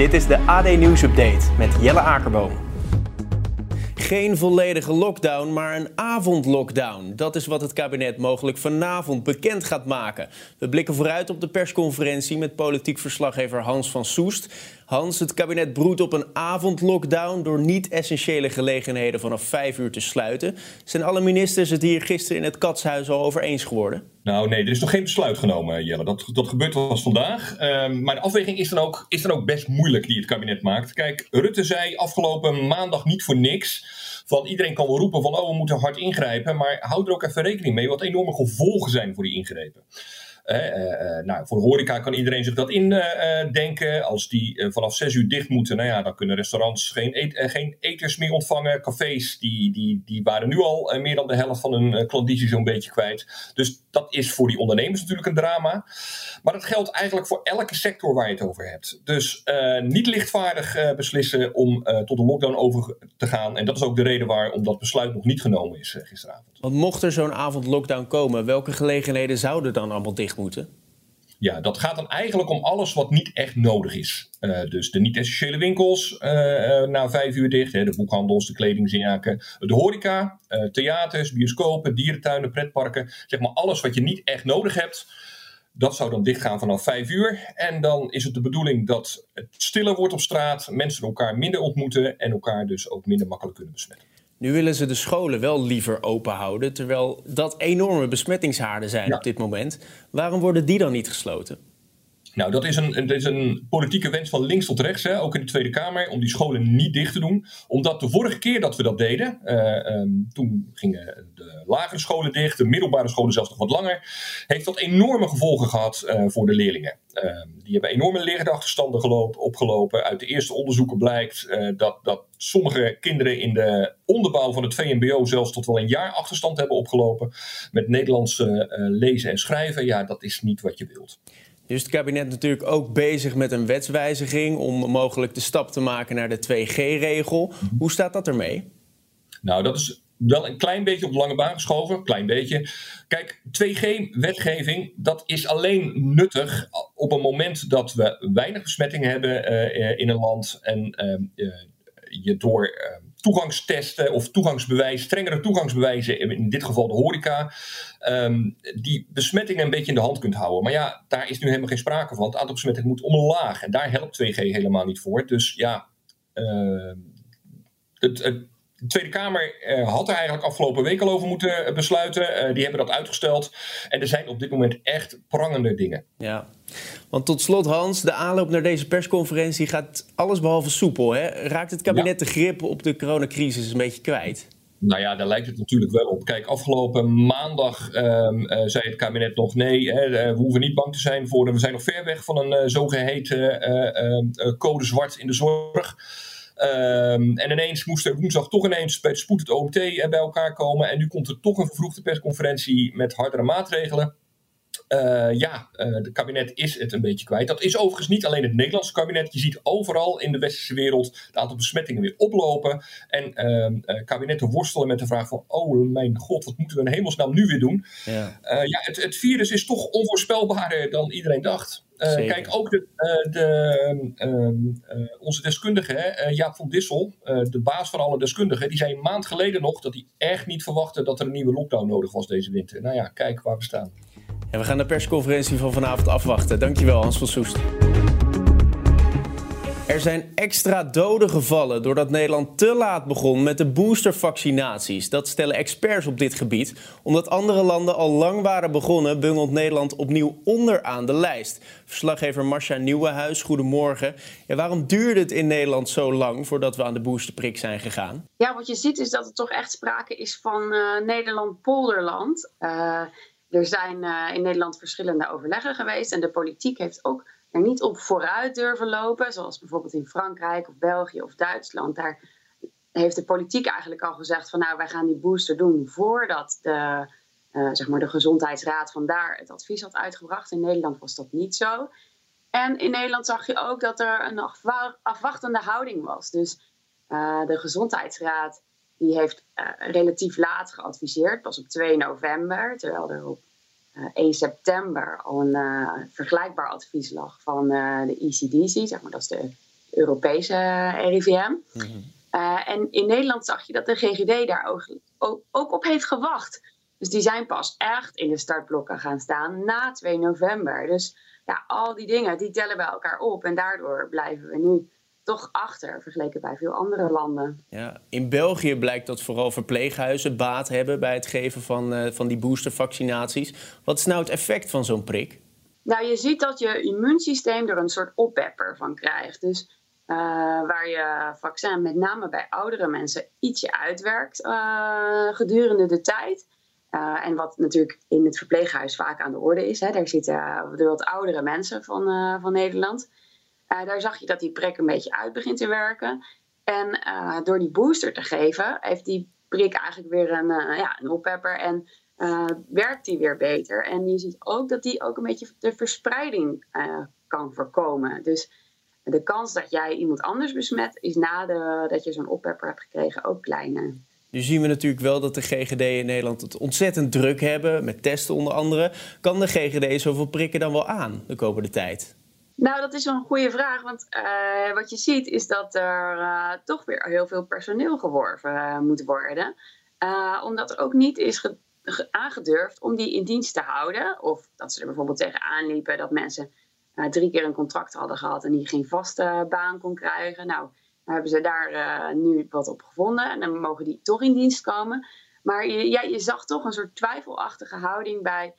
Dit is de AD Nieuws Update met Jelle Akerboom. Geen volledige lockdown, maar een avondlockdown. Dat is wat het kabinet mogelijk vanavond bekend gaat maken. We blikken vooruit op de persconferentie met politiek verslaggever Hans van Soest. Hans, het kabinet broedt op een avondlockdown door niet-essentiële gelegenheden vanaf 5 uur te sluiten. Zijn alle ministers het hier gisteren in het Katshuis al over eens geworden? Nou nee, er is nog geen besluit genomen, Jelle. Dat, dat gebeurt pas vandaag. Um, maar de afweging is dan, ook, is dan ook best moeilijk die het kabinet maakt. Kijk, Rutte zei afgelopen maandag niet voor niks van iedereen kan wel roepen van oh, we moeten hard ingrijpen. Maar houd er ook even rekening mee wat enorme gevolgen zijn voor die ingrepen. Uh, nou, voor de horeca kan iedereen zich dat indenken. Uh, Als die vanaf 6 uur dicht moeten, nou ja, dan kunnen restaurants geen, geen eters meer ontvangen. Cafés die, die, die waren nu al meer dan de helft van hun klandizie zo'n beetje kwijt. Dus dat is voor die ondernemers natuurlijk een drama. Maar dat geldt eigenlijk voor elke sector waar je het over hebt. Dus niet lichtvaardig beslissen om tot een lockdown over te gaan. En dat is ook de reden waarom dat besluit nog niet genomen is gisteravond. Want mocht er zo'n avond lockdown komen, welke gelegenheden zouden dan allemaal dicht moeten? Ja, dat gaat dan eigenlijk om alles wat niet echt nodig is. Uh, dus de niet-essentiële winkels uh, uh, na vijf uur dicht. Hè, de boekhandels, de kledingzaken, de horeca, theaters, bioscopen, dierentuinen, pretparken. Zeg maar alles wat je niet echt nodig hebt. Dat zou dan dichtgaan vanaf vijf uur. En dan is het de bedoeling dat het stiller wordt op straat. Mensen elkaar minder ontmoeten en elkaar dus ook minder makkelijk kunnen besmetten. Nu willen ze de scholen wel liever open houden, terwijl dat enorme besmettingshaarden zijn op dit moment. Waarom worden die dan niet gesloten? Nou, dat is een, is een politieke wens van links tot rechts, hè, ook in de Tweede Kamer, om die scholen niet dicht te doen. Omdat de vorige keer dat we dat deden, uh, um, toen gingen de lagere scholen dicht, de middelbare scholen zelfs nog wat langer, heeft dat enorme gevolgen gehad uh, voor de leerlingen. Uh, die hebben enorme leerachterstanden gelopen, opgelopen. Uit de eerste onderzoeken blijkt uh, dat, dat sommige kinderen in de onderbouw van het VMBO zelfs tot wel een jaar achterstand hebben opgelopen met Nederlands lezen en schrijven. Ja, dat is niet wat je wilt. Nu is het kabinet natuurlijk ook bezig met een wetswijziging om mogelijk de stap te maken naar de 2G-regel. Hoe staat dat ermee? Nou, dat is wel een klein beetje op de lange baan geschoven. Klein beetje. Kijk, 2G-wetgeving, dat is alleen nuttig op een moment dat we weinig besmetting hebben uh, in een land. En uh, je door toegangstesten of toegangsbewijs, strengere toegangsbewijzen, in dit geval de horeca, um, die besmettingen een beetje in de hand kunt houden. Maar ja, daar is nu helemaal geen sprake van. Het aantal besmettingen moet omlaag en daar helpt 2G helemaal niet voor. Dus ja, het, het de Tweede Kamer uh, had er eigenlijk afgelopen week al over moeten eh, besluiten. Uh, die hebben dat uitgesteld. En er zijn op dit moment echt prangende dingen. Ja, want tot slot Hans, de aanloop naar deze persconferentie gaat allesbehalve soepel. Hè? Raakt het kabinet ja. de grip op de coronacrisis een beetje kwijt? Nou ja, daar lijkt het natuurlijk wel op. Kijk, afgelopen maandag um, uh, zei het kabinet nog nee, hè, we hoeven niet bang te zijn voor, we zijn nog ver weg van een zogeheten code zwart in de zorg. Um, en ineens moest er woensdag toch ineens bij de spoed het OMT bij elkaar komen. En nu komt er toch een vervroegde persconferentie met hardere maatregelen. Uh, ja, uh, het kabinet is het een beetje kwijt. Dat is overigens niet alleen het Nederlandse kabinet. Je ziet overal in de westerse wereld het aantal besmettingen weer oplopen. En uh, kabinetten worstelen met de vraag van... oh mijn god, wat moeten we in hemelsnaam nu weer doen? Ja. ja, het, het virus is toch onvoorspelbaarder dan iedereen dacht. Kijk, ook de, de, uh, onze deskundige, hè, Jaap van Dissel, de baas van alle deskundigen, die zei een maand geleden nog dat hij echt niet verwachtte dat er een nieuwe lockdown nodig was deze winter. Nou ja, kijk waar we staan. Ja, we gaan de persconferentie van vanavond afwachten. Dankjewel, Hans van Soest. Er zijn extra doden gevallen doordat Nederland te laat begon met de boostervaccinaties. Dat stellen experts op dit gebied. Omdat andere landen al lang waren begonnen, bungelt Nederland opnieuw onderaan de lijst. Verslaggever Marcia Nieuwenhuis, goedemorgen. Ja, waarom duurde het in Nederland zo lang voordat we aan de boosterprik zijn gegaan? Ja, wat je ziet is dat er toch echt sprake is van uh, Nederland-polderland. Uh, er zijn in Nederland verschillende overleggen geweest. En de politiek heeft ook er niet op vooruit durven lopen. Zoals bijvoorbeeld in Frankrijk of België of Duitsland. Daar heeft de politiek eigenlijk al gezegd van nou wij gaan die booster doen voordat de, zeg maar de gezondheidsraad vandaar het advies had uitgebracht. In Nederland was dat niet zo. En in Nederland zag je ook dat er een afwachtende houding was. Dus uh, de Gezondheidsraad die heeft uh, relatief laat geadviseerd, pas op 2 november, terwijl er op uh, eh, 1 september al een vergelijkbaar advies lag van de ECDC, zeg maar, dat is de Europese RIVM. Mm en in Nederland zag je dat de GGD daar ook, ook, ook op heeft gewacht. Dus die zijn pas echt in de startblokken gaan staan na 2 november. Dus ja, al die dingen die tellen bij elkaar op. En daardoor blijven we nu toch achter vergeleken bij veel andere landen. Ja, in België blijkt dat vooral verpleeghuizen baat hebben bij het geven van, uh, van die boostervaccinaties. Wat is nou het effect van zo'n prik? Nou, je ziet dat je immuunsysteem er een soort oppepper van krijgt. Dus uh, waar je vaccin met name bij oudere mensen ietsje uitwerkt uh, gedurende de tijd. Uh, en wat natuurlijk in het verpleeghuis vaak aan de orde is. Hè, daar zitten de wat oudere mensen van, van Nederland. Uh, daar zag je dat die prik een beetje uit begint te werken. En door die booster te geven, heeft die prik eigenlijk weer een, ja, een oppepper. En werkt die weer beter. En je ziet ook dat die ook een beetje de verspreiding kan voorkomen. Dus de kans dat jij iemand anders besmet, is nadat je zo'n oppepper hebt gekregen ook kleiner. Nu zien we natuurlijk wel dat de GGD in Nederland het ontzettend druk hebben, met testen onder andere. Kan de GGD zoveel prikken dan wel aan de komende tijd? Nou, dat is een goede vraag. Want uh, wat je ziet is dat er uh, toch weer heel veel personeel geworven uh, moet worden. omdat er ook niet is aangedurfd om die in dienst te houden. Of dat ze er bijvoorbeeld tegenaan liepen dat mensen drie keer een contract hadden gehad en die geen vaste baan kon krijgen. Nou, hebben ze daar nu wat op gevonden en dan mogen die toch in dienst komen. Maar je, ja, je zag toch een soort twijfelachtige houding bij,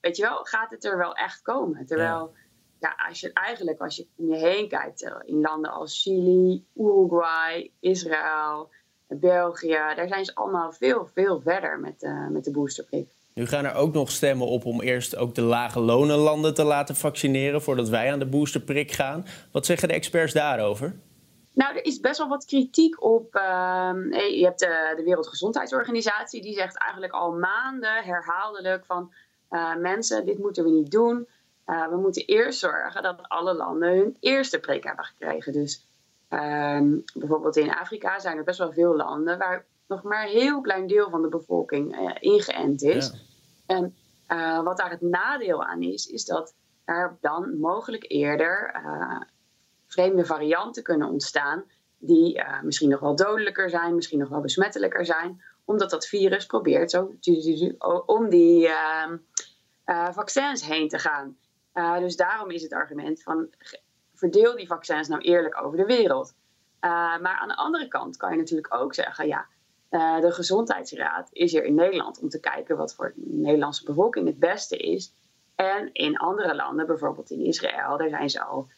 weet je wel, gaat het er wel echt komen? Terwijl. Ja, als je eigenlijk, als je om je heen kijkt, eh, in landen als Chili, Uruguay, Israël, België, daar zijn ze allemaal veel, veel verder met, uh, met de boosterprik. Nu gaan er ook nog stemmen op om eerst ook de lage lonenlanden te laten vaccineren voordat wij aan de boosterprik gaan. Wat zeggen de experts daarover? Nou, er is best wel wat kritiek op. Uh, je hebt de, de, Wereldgezondheidsorganisatie, die zegt eigenlijk al maanden herhaaldelijk van uh, mensen, dit moeten we niet doen. Uh, we moeten eerst zorgen dat alle landen hun eerste prik hebben gekregen. Dus ehm, bijvoorbeeld in Afrika zijn er best wel veel landen waar nog maar een heel klein deel van de bevolking uh, ingeënt is. En wat daar het nadeel aan is, is dat er dan mogelijk eerder vreemde varianten kunnen ontstaan die misschien nog wel dodelijker zijn, misschien nog wel besmettelijker zijn, omdat dat virus probeert zo om die uh, vaccins heen te gaan. Eh, dus daarom is het argument van verdeel die vaccins nou eerlijk over de wereld. maar aan de andere kant kan je natuurlijk ook zeggen, ja, de gezondheidsraad is hier in Nederland om te kijken wat voor de Nederlandse bevolking het beste is. En in andere landen, bijvoorbeeld in Israël, daar zijn ze al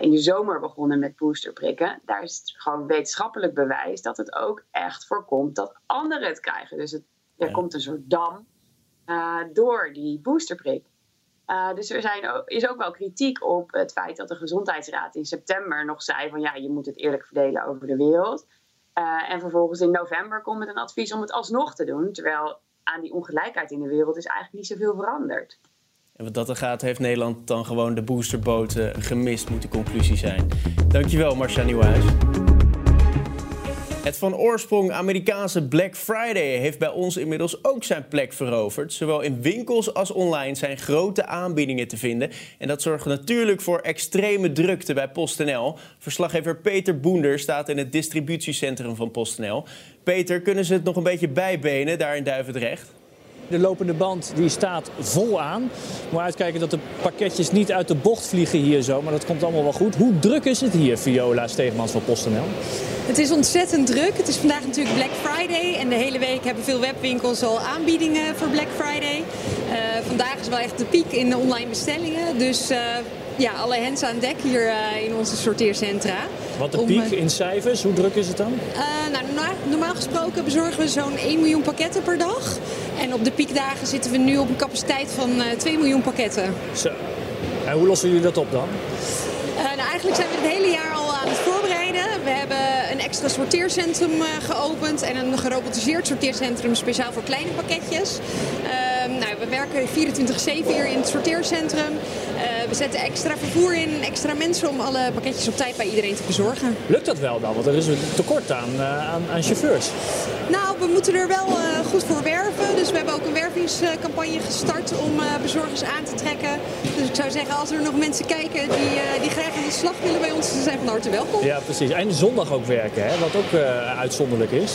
in de zomer begonnen met boosterprikken. Daar is het gewoon wetenschappelijk bewijs dat het ook echt voorkomt dat anderen het krijgen. Dus het, er ja. komt een soort dam door die boosterprik. Uh, dus er zijn, is ook wel kritiek op het feit dat de Gezondheidsraad in september nog zei van ja, je moet het eerlijk verdelen over de wereld. en vervolgens in november komt met een advies om het alsnog te doen. Terwijl aan die ongelijkheid in de wereld is eigenlijk niet zoveel veranderd. En wat dat er gaat, heeft Nederland dan gewoon de boosterboten gemist, moet de conclusie zijn. Dankjewel, Marcia Nieuwhuis. Het van oorsprong Amerikaanse Black Friday heeft bij ons inmiddels ook zijn plek veroverd. Zowel in winkels als online zijn grote aanbiedingen te vinden. En dat zorgt natuurlijk voor extreme drukte bij PostNL. Verslaggever Peter Boender staat in het distributiecentrum van PostNL. Peter, kunnen ze het nog een beetje bijbenen daar in Duivendrecht? De lopende band die staat vol aan. Moet uitkijken dat de pakketjes niet uit de bocht vliegen hier zo. Maar dat komt allemaal wel goed. Hoe druk is het hier, Viola Steegmans van PostNL? Het is ontzettend druk. Het is vandaag natuurlijk Black Friday. En de hele week hebben veel webwinkels al aanbiedingen voor Black Friday. Uh, vandaag is wel echt de piek in de online bestellingen. Dus uh, ja, alle hens aan dek hier uh, in onze sorteercentra. Wat de piek in cijfers, hoe druk is het dan? nou, normaal gesproken bezorgen we zo'n 1 miljoen pakketten per dag. En op de piekdagen zitten we nu op een capaciteit van 2 miljoen pakketten. Zo. En hoe lossen jullie dat op dan? nou, eigenlijk zijn we het hele jaar al aan het voorbereiden. We hebben een extra sorteercentrum geopend en een gerobotiseerd sorteercentrum speciaal voor kleine pakketjes. Ehm, nou, we werken 24-7 hier in het sorteercentrum. Uh, we zetten extra vervoer in, extra mensen om alle pakketjes op tijd bij iedereen te bezorgen. Lukt dat wel dan? Want er is een tekort aan, uh, aan, aan, chauffeurs. Nou, we moeten er wel uh, goed voor werven. Dus we hebben ook een wervingscampagne gestart om bezorgers aan te trekken. Dus ik zou zeggen, als er nog mensen kijken die, die graag aan de slag willen bij ons, ze zijn van harte welkom. Ja, precies. En zondag ook werken, hè? wat ook uitzonderlijk is.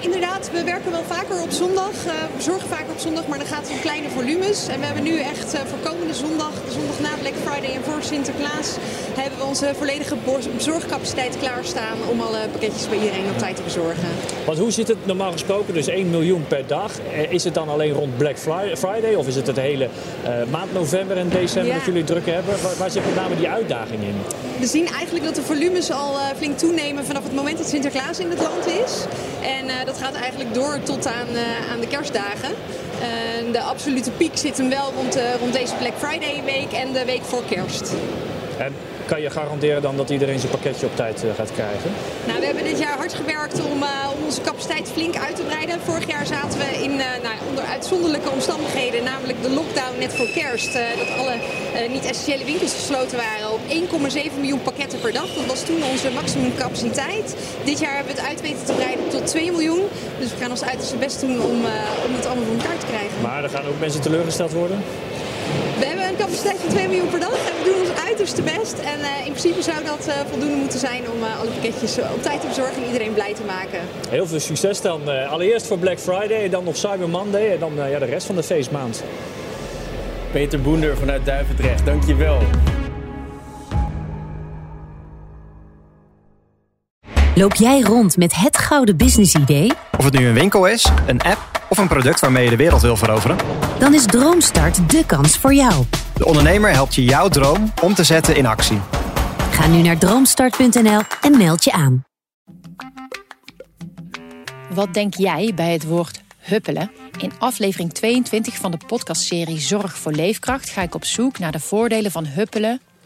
Nou, inderdaad, we werken wel vaker op zondag. we bezorgen vaker op zondag, maar dan gaat het om kleine volumes. En we hebben nu echt voor komende zondag, de zondag na Black Friday en voor Sinterklaas hebben we onze volledige bezorgcapaciteit klaarstaan om alle pakketjes bij iedereen op tijd te bezorgen. Want hoe zit het normaal gesproken? Dus 1 miljoen per dag. Eh, is het dan alleen rond Black Friday of is het het hele uh, maand november en december dat jullie druk hebben? Waar, waar zit met name die uitdaging in? We zien eigenlijk dat de volumes al uh, flink toenemen vanaf het moment dat Sinterklaas in het land is. En uh, dat gaat eigenlijk door tot aan, aan de kerstdagen. de absolute piek zit hem wel rond, rond deze Black Friday week en de week voor kerst. En kan je garanderen dan dat iedereen zijn pakketje op tijd gaat krijgen? Nou, we hebben dit jaar hard gewerkt om, uh, om onze capaciteit flink uit te breiden. Vorig jaar zaten we in, uh, nou, onder uitzonderlijke omstandigheden, namelijk de lockdown net voor kerst. dat alle niet-essentiële winkels gesloten waren op 1,7 miljoen pakketten per dag. Dat was toen onze maximumcapaciteit. Dit jaar hebben we het uit weten te breiden tot 2 miljoen. Dus we gaan ons uiterste best doen om, om het allemaal voor elkaar te krijgen. Maar er gaan ook mensen teleurgesteld worden? We hebben een capaciteit van 2 miljoen per dag en we doen ons uiterste best. En uh, in principe zou dat uh, voldoende moeten zijn om uh, alle pakketjes op tijd te bezorgen en iedereen blij te maken. Heel veel succes dan. allereerst voor Black Friday, dan nog Cyber Monday en dan ja, de rest van de feestmaand. Peter Boender vanuit Duivendrecht, dankjewel. Loop jij rond met het gouden business idee? Of het nu een winkel is, een app of een product waarmee je de wereld wil veroveren? Dan is Droomstart de kans voor jou. De ondernemer helpt je jouw droom om te zetten in actie. Ga nu naar droomstart.nl en meld je aan. Wat denk jij bij het woord huppelen? In aflevering 22 van de podcastserie Zorg voor Leefkracht ga ik op zoek naar de voordelen van huppelen